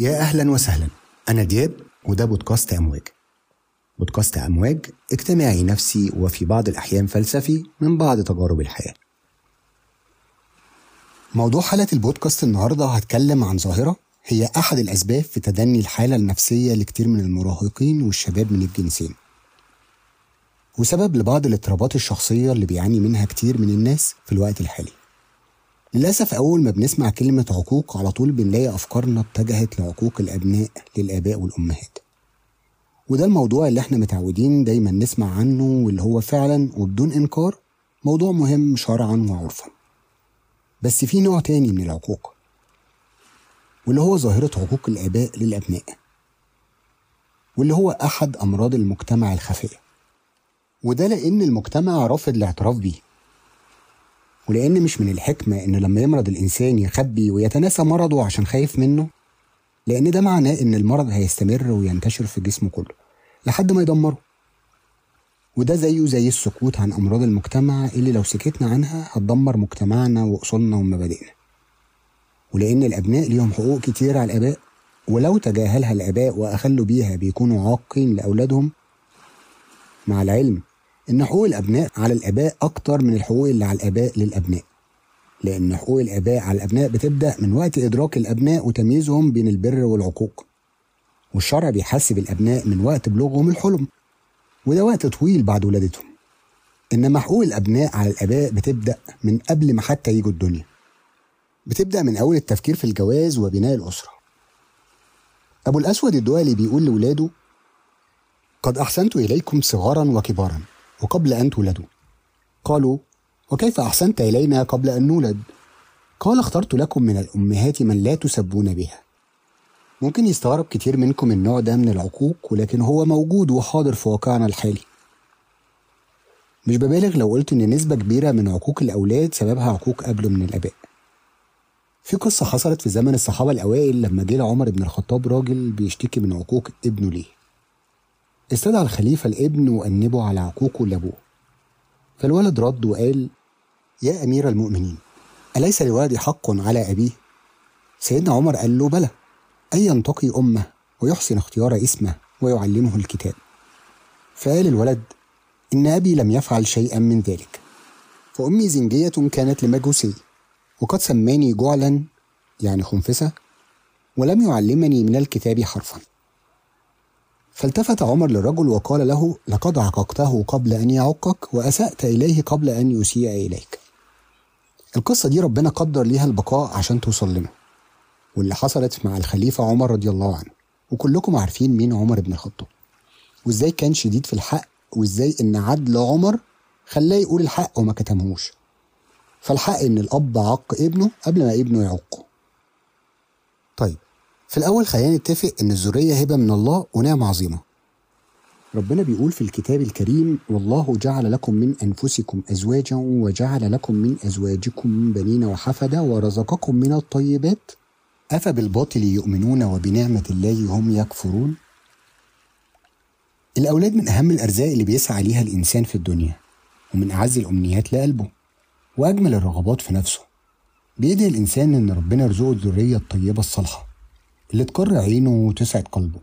يا أهلا وسهلا. أنا دياب وده بودكاست أمواج. بودكاست أمواج اجتماعي نفسي وفي بعض الأحيان فلسفي من بعض تجارب الحياة. موضوع حلقة البودكاست النهاردة هتكلم عن ظاهرة هي أحد الأسباب في تدني الحالة النفسية لكتير من المراهقين والشباب من الجنسين. وسبب لبعض الاضطرابات الشخصية اللي بيعاني منها كتير من الناس في الوقت الحالي. للأسف أول ما بنسمع كلمة عقوق على طول بنلاقي أفكارنا اتجهت لعقوق الأبناء للآباء والأمهات. وده الموضوع اللي إحنا متعودين دايما نسمع عنه واللي هو فعلا وبدون إنكار موضوع مهم شرعا وعرفا. بس في نوع تاني من العقوق واللي هو ظاهرة عقوق الآباء للأبناء. واللي هو أحد أمراض المجتمع الخفية. وده لأن المجتمع رافض الاعتراف بيه. ولأن مش من الحكمة إن لما يمرض الإنسان يخبي ويتناسى مرضه عشان خايف منه؟ لأن ده معناه إن المرض هيستمر وينتشر في جسمه كله لحد ما يدمره. وده زيه زي السكوت عن أمراض المجتمع اللي لو سكتنا عنها هتدمر مجتمعنا وأصولنا ومبادئنا. ولأن الأبناء ليهم حقوق كتير على الآباء ولو تجاهلها الآباء وأخلوا بيها بيكونوا عاقين لأولادهم مع العلم إن حقوق الأبناء على الآباء أكتر من الحقوق اللي على الآباء للأبناء. لأن حقوق الآباء على الأبناء بتبدأ من وقت إدراك الأبناء وتمييزهم بين البر والعقوق. والشرع بيحسب الأبناء من وقت بلوغهم الحلم وده وقت طويل بعد ولادتهم. إنما حقوق الأبناء على الآباء بتبدأ من قبل ما حتى يجوا الدنيا. بتبدأ من أول التفكير في الجواز وبناء الأسرة. أبو الأسود الدولي بيقول لولاده قد أحسنت إليكم صغارا وكبارا وقبل أن تولدوا. قالوا وكيف أحسنت إلينا قبل أن نولد؟ قال اخترت لكم من الأمهات من لا تسبون بها. ممكن يستغرب كتير منكم النوع ده من العقوق ولكن هو موجود وحاضر في واقعنا الحالي. مش ببالغ لو قلت إن نسبة كبيرة من عقوق الأولاد سببها عقوق قبله من الآباء. في قصة حصلت في زمن الصحابة الأوائل لما جه عمر بن الخطاب راجل بيشتكي من عقوق ابنه ليه. استدعى الخليفة الابن وأنبه على عقوقه لأبوه. فالولد رد وقال يا أمير المؤمنين أليس لولدي حق على أبيه؟ سيدنا عمر قال له بلى أن ينتقي أمه ويحسن اختيار اسمه ويعلمه الكتاب. فقال الولد إن أبي لم يفعل شيئا من ذلك فأمي زنجية كانت لمجوسي وقد سماني جعلا يعني خنفسة ولم يعلمني من الكتاب حرفا. فالتفت عمر للرجل وقال له لقد عققته قبل أن يعقك وأسأت إليه قبل أن يسيء إليك. القصة دي ربنا قدر ليها البقاء عشان توصل لنا واللي حصلت مع الخليفة عمر رضي الله عنه. وكلكم عارفين مين عمر بن الخطاب. وإزاي كان شديد في الحق وإزاي إن عدل عمر خلاه يقول الحق وما كتمهوش. فالحق إن الأب عق ابنه قبل ما ابنه يعقه. طيب في الأول خلينا نتفق إن الذرية هبة من الله ونعمة عظيمة. ربنا بيقول في الكتاب الكريم: والله جعل لكم من أنفسكم أزواجا وجعل لكم من أزواجكم بنين وحفدة ورزقكم من الطيبات أفبالباطل يؤمنون وبنعمة الله هم يكفرون؟ الأولاد من أهم الأرزاق اللي بيسعى ليها الإنسان في الدنيا ومن أعز الأمنيات لقلبه وأجمل الرغبات في نفسه بيدعي الإنسان إن ربنا يرزقه الذرية الطيبة الصالحة اللي تقر عينه وتسعد قلبه.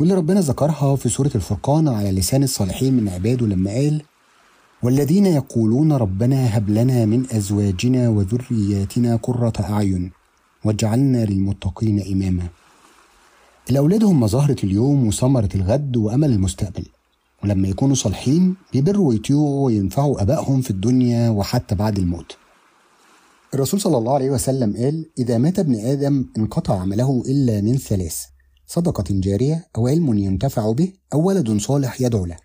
واللي ربنا ذكرها في سورة الفرقان على لسان الصالحين من عباده لما قال والذين يقولون ربنا هب لنا من أزواجنا وذرياتنا قرة أعين واجعلنا للمتقين إماما. الأولاد هم زهرة اليوم وثمرة الغد وأمل المستقبل. ولما يكونوا صالحين بيبروا ويطيعوا وينفعوا أبائهم في الدنيا وحتى بعد الموت. الرسول صلى الله عليه وسلم قال إذا مات ابن آدم انقطع عمله إلا من ثلاث صدقة جارية أو علم ينتفع به أو ولد صالح يدعو له.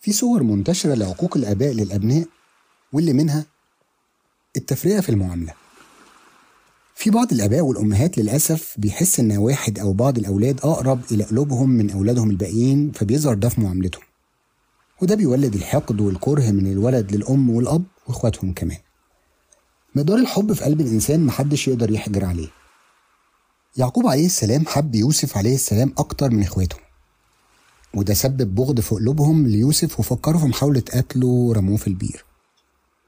في صور منتشرة لعقوق الآباء للأبناء واللي منها التفرقة في المعاملة. في بعض الآباء والأمهات للأسف بيحس إن واحد أو بعض الأولاد أقرب إلى قلوبهم من أولادهم الباقيين فبيظهر ده في معاملتهم. وده بيولد الحقد والكره من الولد للأم والأب وإخواتهم كمان. مقدار الحب في قلب الإنسان محدش يقدر يحجر عليه. يعقوب عليه السلام حب يوسف عليه السلام أكتر من إخواته. وده سبب بغض في قلوبهم ليوسف وفكروا في محاولة قتله ورموه في البير.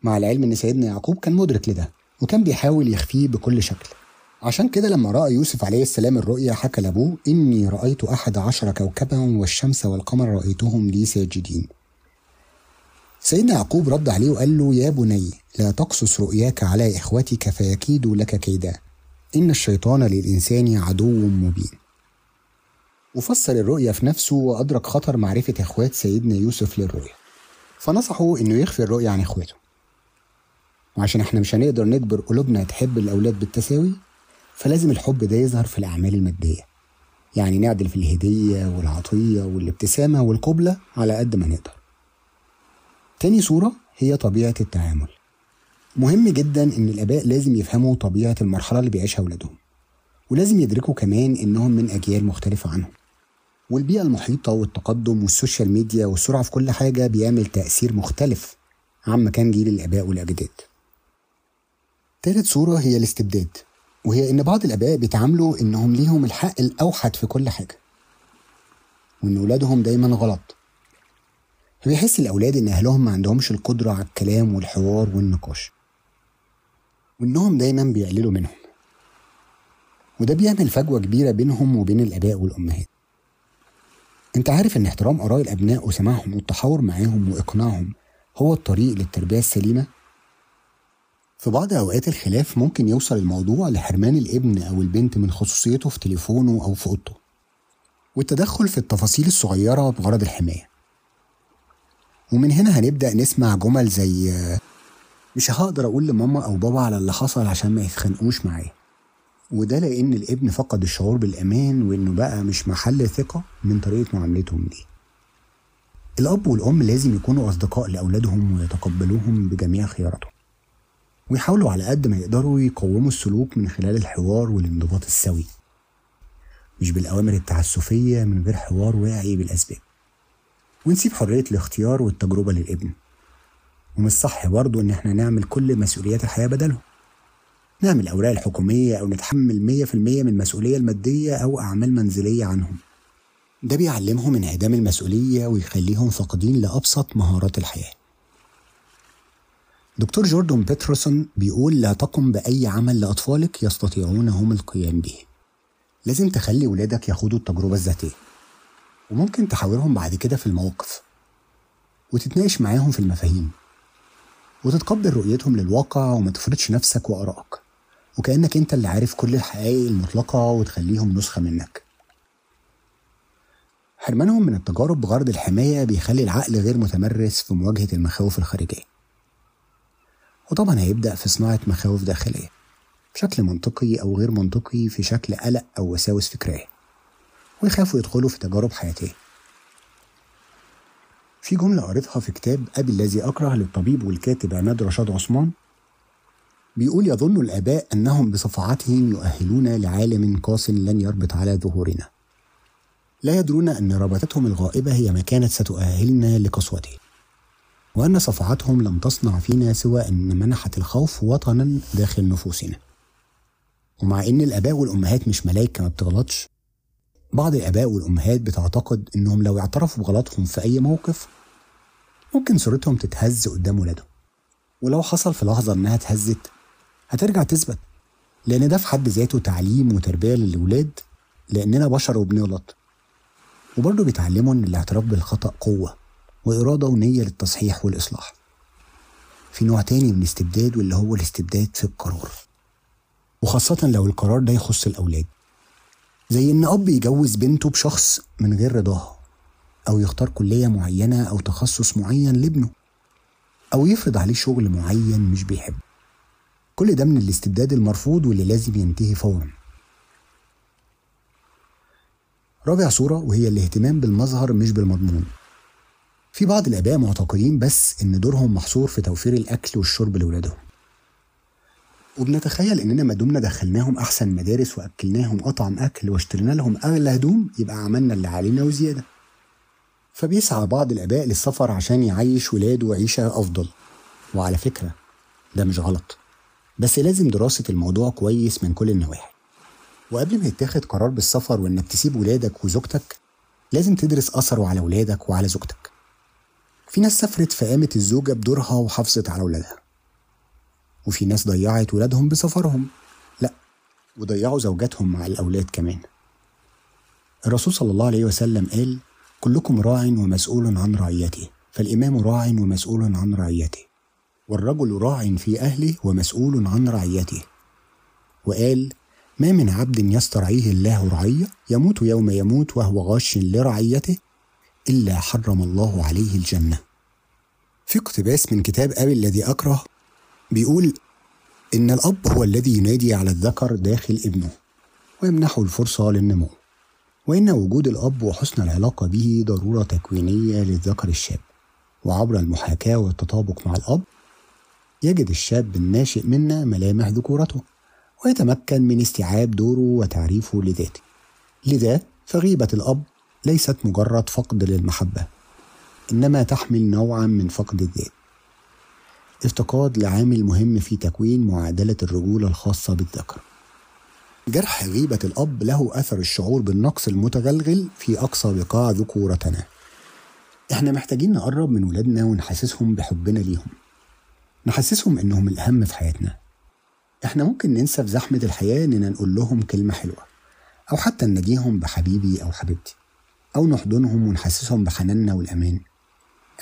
مع العلم إن سيدنا يعقوب كان مدرك لده وكان بيحاول يخفيه بكل شكل. عشان كده لما رأى يوسف عليه السلام الرؤيا حكى لأبوه إني رأيت أحد عشر كوكبا والشمس والقمر رأيتهم لي ساجدين. سيدنا يعقوب رد عليه وقال له يا بني لا تقصص رؤياك على إخوتك فيكيدوا لك كيدا. إن الشيطان للإنسان عدو مبين. وفسر الرؤيا في نفسه وأدرك خطر معرفة إخوات سيدنا يوسف للرؤيا. فنصحه إنه يخفي الرؤيا عن إخواته. وعشان إحنا مش هنقدر نجبر قلوبنا تحب الأولاد بالتساوي فلازم الحب ده يظهر في الأعمال المادية. يعني نعدل في الهدية والعطية والابتسامة والقبلة على قد ما نقدر. تاني صورة هي طبيعة التعامل. مهم جدا إن الآباء لازم يفهموا طبيعة المرحلة اللي بيعيشها أولادهم ولازم يدركوا كمان إنهم من أجيال مختلفة عنهم. والبيئة المحيطة والتقدم وال social media والسرعة في كل حاجة بيعمل تأثير مختلف عما كان جيل الآباء والأجداد. تالت صورة هي الاستبداد وهي إن بعض الآباء بيتعاملوا إنهم ليهم الحق الأوحد في كل حاجة وإن ولادهم دايما غلط. فبيحس الأولاد إن أهلهم ما عندهمش القدرة على الكلام والحوار والنقاش وإنهم دايما بيقللوا منهم. وده بيعمل فجوة كبيرة بينهم وبين الآباء والأمهات. أنت عارف إن احترام آراء الأبناء وسماعهم والتحاور معاهم وإقناعهم هو الطريق للتربية السليمة؟ في بعض أوقات الخلاف ممكن يوصل الموضوع لحرمان الابن أو البنت من خصوصيته في تليفونه أو في أوضته. والتدخل في التفاصيل الصغيرة بغرض الحماية. ومن هنا هنبدأ نسمع جمل زي مش هقدر أقول لماما أو بابا على اللي حصل عشان ما يتخانقوش معايا. وده لأن الابن فقد الشعور بالأمان وإنه بقى مش محل ثقة من طريقة معاملتهم دي. الأب والأم لازم يكونوا أصدقاء لأولادهم ويتقبلوهم بجميع خياراتهم. ويحاولوا على قد ما يقدروا يقوموا السلوك من خلال الحوار والانضباط السوي. مش بالأوامر التعسفية من غير حوار واعي بالأسباب. ونسيب حرية الاختيار والتجربة للابن. ومش صح برضه إن إحنا نعمل كل مسؤوليات الحياة بدلهم نعمل الأوراق الحكومية أو نتحمل مية في المية من المسؤولية المادية أو أعمال منزلية عنهم. ده بيعلمهم انعدام المسؤولية ويخليهم فاقدين لأبسط مهارات الحياة. دكتور جوردون بيتروسون بيقول لا تقم بأي عمل لأطفالك يستطيعون هم القيام به. لازم تخلي ولادك يخوضوا التجربة الذاتية. وممكن تحاورهم بعد كده في المواقف وتتناقش معاهم في المفاهيم وتتقبل رؤيتهم للواقع وما تفرضش نفسك وآرائك وكأنك أنت اللي عارف كل الحقائق المطلقة وتخليهم نسخة منك. حرمانهم من التجارب بغرض الحماية بيخلي العقل غير متمرس في مواجهة المخاوف الخارجية. وطبعا هيبدأ في صناعة مخاوف داخلية بشكل منطقي أو غير منطقي في شكل قلق أو وساوس فكرية. ويخافوا يدخلوا في تجارب حياتية في جملة قريتها في كتاب أبي الذي أكره للطبيب والكاتب عماد رشاد عثمان. بيقول يظن الآباء أنهم بصفعاتهم يؤهلون لعالم قاس لن يربط على ظهورنا. لا يدرون أن ربطتهم الغائبة هي ما كانت ستؤهلنا لقسوته وأن صفعاتهم لم تصنع فينا سوى أن منحت الخوف وطنا داخل نفوسنا. ومع أن الآباء والأمهات مش ملايكة ما بتغلطش بعض الآباء والأمهات بتعتقد إنهم لو اعترفوا بغلطهم في أي موقف ممكن صورتهم تتهز قدام ولادهم. ولو حصل في لحظة إنها اتهزت هترجع تثبت لأن ده في حد ذاته تعليم وتربية للولاد لأننا بشر وبنغلط. وبرضه بيتعلموا إن الاعتراف بالخطأ قوة وإرادة ونية للتصحيح والإصلاح. في نوع تاني من الاستبداد واللي هو الاستبداد في القرار. وخاصة لو القرار ده يخص الأولاد. زي إن أب يجوز بنته بشخص من غير رضاها أو يختار كلية معينة أو تخصص معين لابنه أو يفرض عليه شغل معين مش بيحبه. كل ده من الاستبداد المرفوض واللي لازم ينتهي فورا. رابع صورة وهي الاهتمام بالمظهر مش بالمضمون. في بعض الآباء معتقدين بس إن دورهم محصور في توفير الأكل والشرب لأولادهم وبنتخيل إننا ما دمنا دخلناهم أحسن مدارس وأكلناهم أطعم أكل واشترينا لهم أغلى هدوم يبقى عملنا اللي علينا وزيادة. فبيسعى بعض الآباء للسفر عشان يعيش ولاده عيشة أفضل. وعلى فكرة ده مش غلط. بس لازم دراسة الموضوع كويس من كل النواحي. وقبل ما يتاخد قرار بالسفر وإنك تسيب ولادك وزوجتك لازم تدرس أثره على ولادك وعلى زوجتك. في ناس سافرت فقامت الزوجة بدورها وحافظت على ولادها وفي ناس ضيعت ولادهم بسفرهم. لا وضيعوا زوجاتهم مع الأولاد كمان. الرسول صلى الله عليه وسلم قال كلكم راع ومسؤول عن رعيته. فالإمام راع ومسؤول عن رعيته. والرجل راع في أهله ومسؤول عن رعيته. وقال ما من عبد يسترعيه الله رعية يموت يوم يموت وهو غاش لرعيته إلا حرم الله عليه الجنة. في اقتباس من كتاب أبي الذي أكره بيقول إن الأب هو الذي ينادي على الذكر داخل ابنه ويمنحه الفرصة للنمو وإن وجود الأب وحسن العلاقة به ضرورة تكوينية للذكر الشاب. وعبر المحاكاة والتطابق مع الأب يجد الشاب الناشئ منا ملامح ذكورته ويتمكن من استيعاب دوره وتعريفه لذاته. لذا فغيبة الأب ليست مجرد فقد للمحبة إنما تحمل نوعا من فقد الذات. افتقاد لعامل مهم في تكوين معادلة الرجولة الخاصة بالذكر. جرح غيبة الأب له أثر الشعور بالنقص المتغلغل في أقصى بقاع ذكورتنا. إحنا محتاجين نقرب من ولادنا ونحسسهم بحبنا ليهم. نحسسهم إنهم الأهم في حياتنا. إحنا ممكن ننسى في زحمة الحياة إننا نقول لهم كلمة حلوة أو حتى نناديهم بحبيبي أو حبيبتي أو نحضنهم ونحسسهم بحناننا والأمان.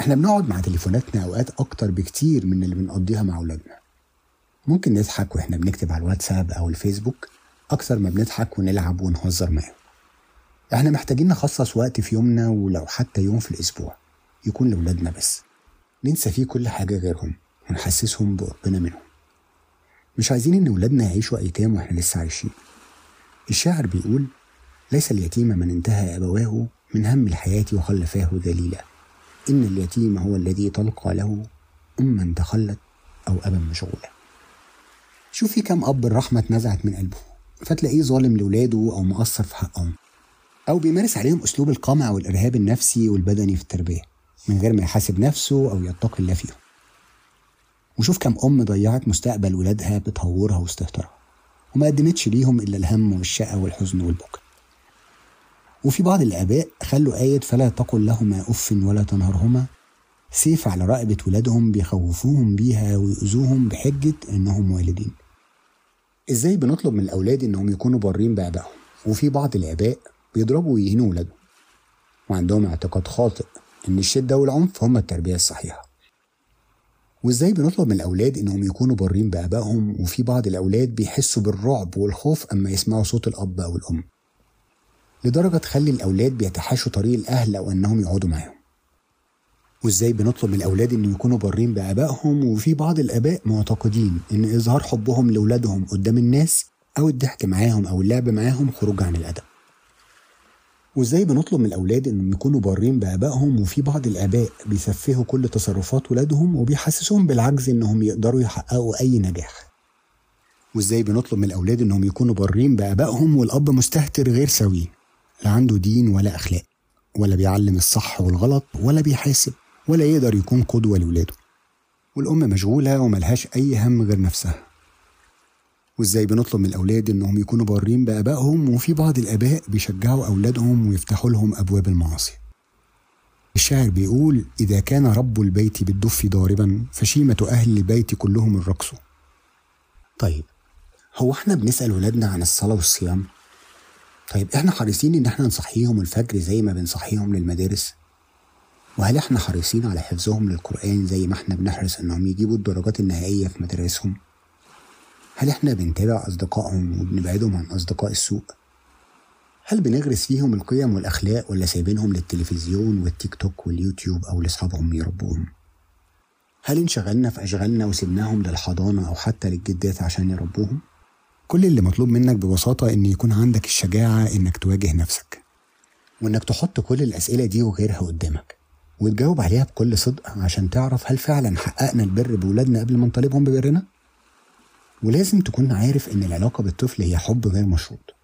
إحنا بنقعد مع تليفوناتنا أوقات أكتر بكتير من اللي بنقضيها مع أولادنا. ممكن نضحك وإحنا بنكتب على الواتساب أو الفيسبوك أكتر ما بنضحك ونلعب ونهزر معاهم. إحنا محتاجين نخصص وقت في يومنا ولو حتى يوم في الأسبوع يكون لأولادنا بس. ننسى فيه كل حاجة غيرهم ونحسسهم بقربنا منهم. مش عايزين إن ولادنا يعيشوا أيتام وإحنا لسه عايشين. الشاعر بيقول ليس اليتيم من انتهى أبواه من هم الحياة وخلفاه ذليلا إن اليتيم هو الذي تلقى له أما تخلت أو أبا مشغولا. شوف في كم أب الرحمة اتنزعت من قلبه. فتلاقيه ظالم لولاده أو مقصر في حقهم. أو بيمارس عليهم أسلوب القمع والإرهاب النفسي والبدني في التربية من غير ما يحاسب نفسه أو يتقي الله فيهم. وشوف كم أم ضيعت مستقبل ولادها بتهورها واستهتارها وما قدمتش ليهم إلا الهم والشقة والحزن والبكاء وفي بعض الآباء خلوا آية فلا تقل لهما أف ولا تنهرهما سيف على رقبة ولادهم بيخوفوهم بيها ويؤذوهم بحجة إنهم والدين. إزاي بنطلب من الأولاد إنهم يكونوا بارين بآبائهم؟ وفي بعض الآباء بيضربوا ويهينوا ولادهم. وعندهم اعتقاد خاطئ إن الشدة والعنف هما التربية الصحيحة. وإزاي بنطلب من الأولاد إنهم يكونوا بارين بآبائهم؟ وفي بعض الأولاد بيحسوا بالرعب والخوف أما يسمعوا صوت الأب أو الأم. لدرجة تخلي الأولاد بيتحاشوا طريق الأهل أو إنهم يقعدوا معاهم. وإزاي بنطلب من الأولاد إن يكونوا بارين بآبائهم؟ وفي بعض الآباء معتقدين إن إظهار حبهم لأولادهم قدام الناس أو الضحك معاهم أو اللعب معاهم خروج عن الأدب. وإزاي بنطلب من الأولاد إنهم يكونوا بارين بآبائهم؟ وفي بعض الآباء بيسفهوا كل تصرفات ولادهم وبيحسسوهم بالعجز إنهم يقدروا يحققوا أي نجاح. وإزاي بنطلب من الأولاد إنهم يكونوا بارين بآبائهم والأب مستهتر غير سوي؟ لا عنده دين ولا أخلاق ولا بيعلم الصح والغلط ولا بيحاسب ولا يقدر يكون قدوة لولاده. والأم مشغولة وملهاش أي هم غير نفسها. وإزاي بنطلب من الأولاد إنهم يكونوا بارين بآبائهم وفي بعض الآباء بيشجعوا أولادهم ويفتحوا لهم أبواب المعاصي. الشاعر بيقول إذا كان رب البيت بالدف ضاربا فشيمة أهل البيت كلهم الرقص طيب هو إحنا بنسأل ولادنا عن الصلاة والصيام؟ طيب إحنا حريصين إن إحنا نصحيهم الفجر زي ما بنصحيهم للمدارس؟ وهل إحنا حريصين على حفظهم للقرآن زي ما إحنا بنحرص إنهم يجيبوا الدرجات النهائية في مدارسهم؟ هل إحنا بنتابع أصدقائهم وبنبعدهم عن أصدقاء السوء هل بنغرس فيهم القيم والأخلاق ولا سايبينهم للتلفزيون والتيك توك واليوتيوب أو لاصحابهم يربوهم؟ هل انشغلنا في أشغالنا وسبناهم للحضانة أو حتى للجدات عشان يربوهم؟ كل اللي مطلوب منك ببساطة إن يكون عندك الشجاعة إنك تواجه نفسك. وإنك تحط كل الأسئلة دي وغيرها قدامك. وتجاوب عليها بكل صدق عشان تعرف هل فعلا حققنا البر بولادنا قبل ما نطالبهم ببرنا. ولازم تكون عارف إن العلاقة بالطفل هي حب غير مشروط.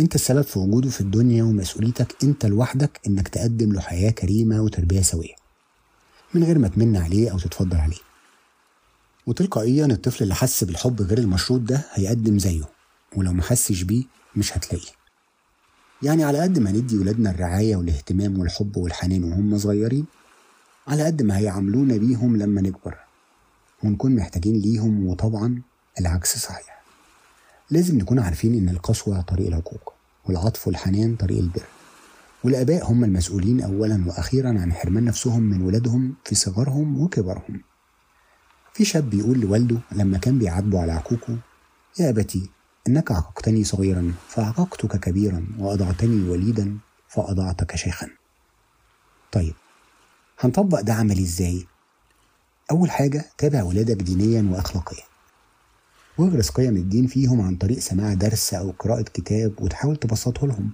أنت السبب في وجوده في الدنيا ومسؤوليتك أنت لوحدك إنك تقدم له حياة كريمة وتربية سوية. من غير ما تمن عليه أو تتفضل عليه. وتلقائيا الطفل اللي حس بالحب غير المشروط ده هيقدم زيه ولو ما حسش بيه مش هتلاقيه. يعني على قد ما ندي ولادنا الرعاية والاهتمام والحب والحنان وهم صغيرين على قد ما هيعاملونا بيهم لما نكبر ونكون محتاجين ليهم وطبعا العكس صحيح. لازم نكون عارفين إن القسوة طريق العقوق والعطف والحنان طريق البر والآباء هم المسؤولين أولا وأخيرا عن حرمان نفسهم من ولادهم في صغرهم وكبرهم. في شاب بيقول لوالده لما كان بيعاتبه على عقوقه يا أبتي إنك عققتني صغيرا فعققتك كبيرا وأضعتني وليدا فأضعتك شيخا. طيب هنطبق ده عملي إزاي؟ أول حاجة تابع ولادك دينيا وأخلاقيا. واغرس قيم الدين فيهم عن طريق سماع درس أو قراءة كتاب وتحاول تبسطه لهم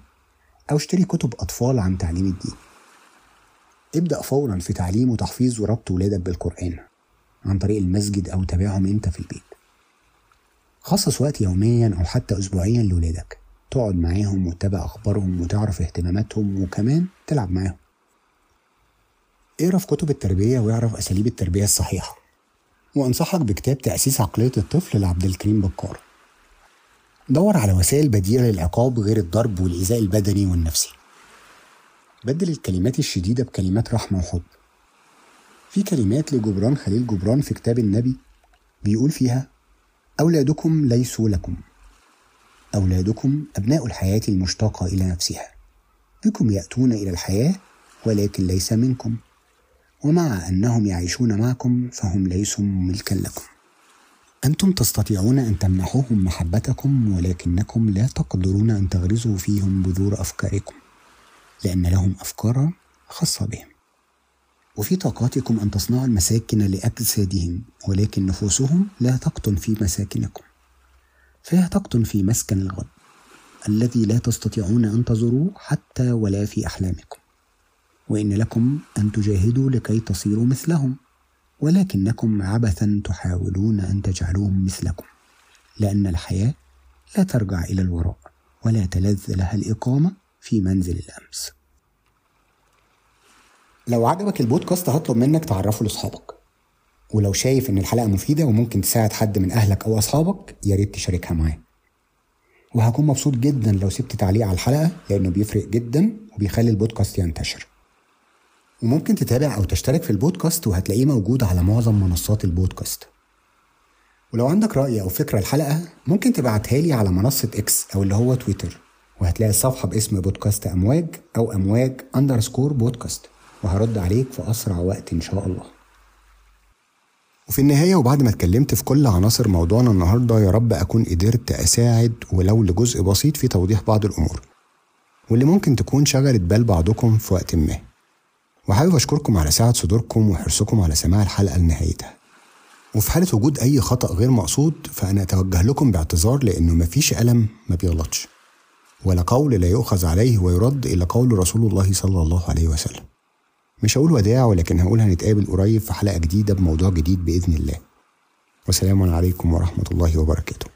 أو اشتري كتب أطفال عن تعليم الدين. ابدأ فورا في تعليم وتحفيظ وربط ولادك بالقرآن. عن طريق المسجد أو تابعهم أنت في البيت. خصص وقت يوميا أو حتى أسبوعيا لولادك. تقعد معاهم وتتابع أخبارهم وتعرف اهتماماتهم وكمان تلعب معاهم. اقرأ في كتب التربية واعرف أساليب التربية الصحيحة. وأنصحك بكتاب تأسيس عقلية الطفل لعبد الكريم بكار. دور على وسائل بديلة للعقاب غير الضرب والإيذاء البدني والنفسي. بدل الكلمات الشديدة بكلمات رحمة وحب. في كلمات لجبران خليل جبران في كتاب النبي بيقول فيها أولادكم ليسوا لكم. أولادكم أبناء الحياة المشتاقة إلى نفسها. بكم يأتون إلى الحياة ولكن ليس منكم. ومع أنهم يعيشون معكم فهم ليسوا ملكا لكم. أنتم تستطيعون أن تمنحوهم محبتكم ولكنكم لا تقدرون أن تغرزوا فيهم بذور أفكاركم لأن لهم أفكارا خاصة بهم. وفي طاقاتكم أن تصنعوا المساكن لأجسادهم ولكن نفوسهم لا تقطن في مساكنكم. فهي تقطن في مسكن الغد الذي لا تستطيعون أن تزوروه حتى ولا في أحلامكم. وإن لكم أن تجاهدوا لكي تصيروا مثلهم ولكنكم عبثا تحاولون أن تجعلوهم مثلكم لأن الحياة لا ترجع إلى الوراء ولا تلذ لها الإقامة في منزل الأمس. لو عجبك البودكاست هطلب منك تعرفه لأصحابك. ولو شايف إن الحلقة مفيدة وممكن تساعد حد من أهلك أو أصحابك يا ريت تشاركها معاه وهكون مبسوط جدا لو سبت تعليق على الحلقة لأنه بيفرق جدا وبيخلي البودكاست ينتشر. وممكن تتابع أو تشترك في البودكاست وهتلاقيه موجود على معظم منصات البودكاست. ولو عندك رأي أو فكرة الحلقة ممكن تبعتها لي على منصة إكس أو اللي هو تويتر وهتلاقي الصفحة باسم بودكاست أمواج أو أمواج أندرسكور بودكاست وهرد عليك في أسرع وقت إن شاء الله. وفي النهاية وبعد ما اتكلمت في كل عناصر موضوعنا النهاردة يا رب أكون قدرت أساعد ولو لجزء بسيط في توضيح بعض الأمور. واللي ممكن تكون شغلت بال بعضكم في وقت ما. وحابب أشكركم على سعة صدوركم وحرصكم على سماع الحلقة لنهايتها. وفي حالة وجود أي خطأ غير مقصود فأنا أتوجه لكم باعتذار لأنه مفيش ألم ما بيغلطش. ولا قول لا يؤخذ عليه ويرد إلا قول رسول الله صلى الله عليه وسلم. مش هقول وداع ولكن هقول هنتقابل قريب في حلقة جديدة بموضوع جديد بإذن الله. والسلام عليكم ورحمة الله وبركاته.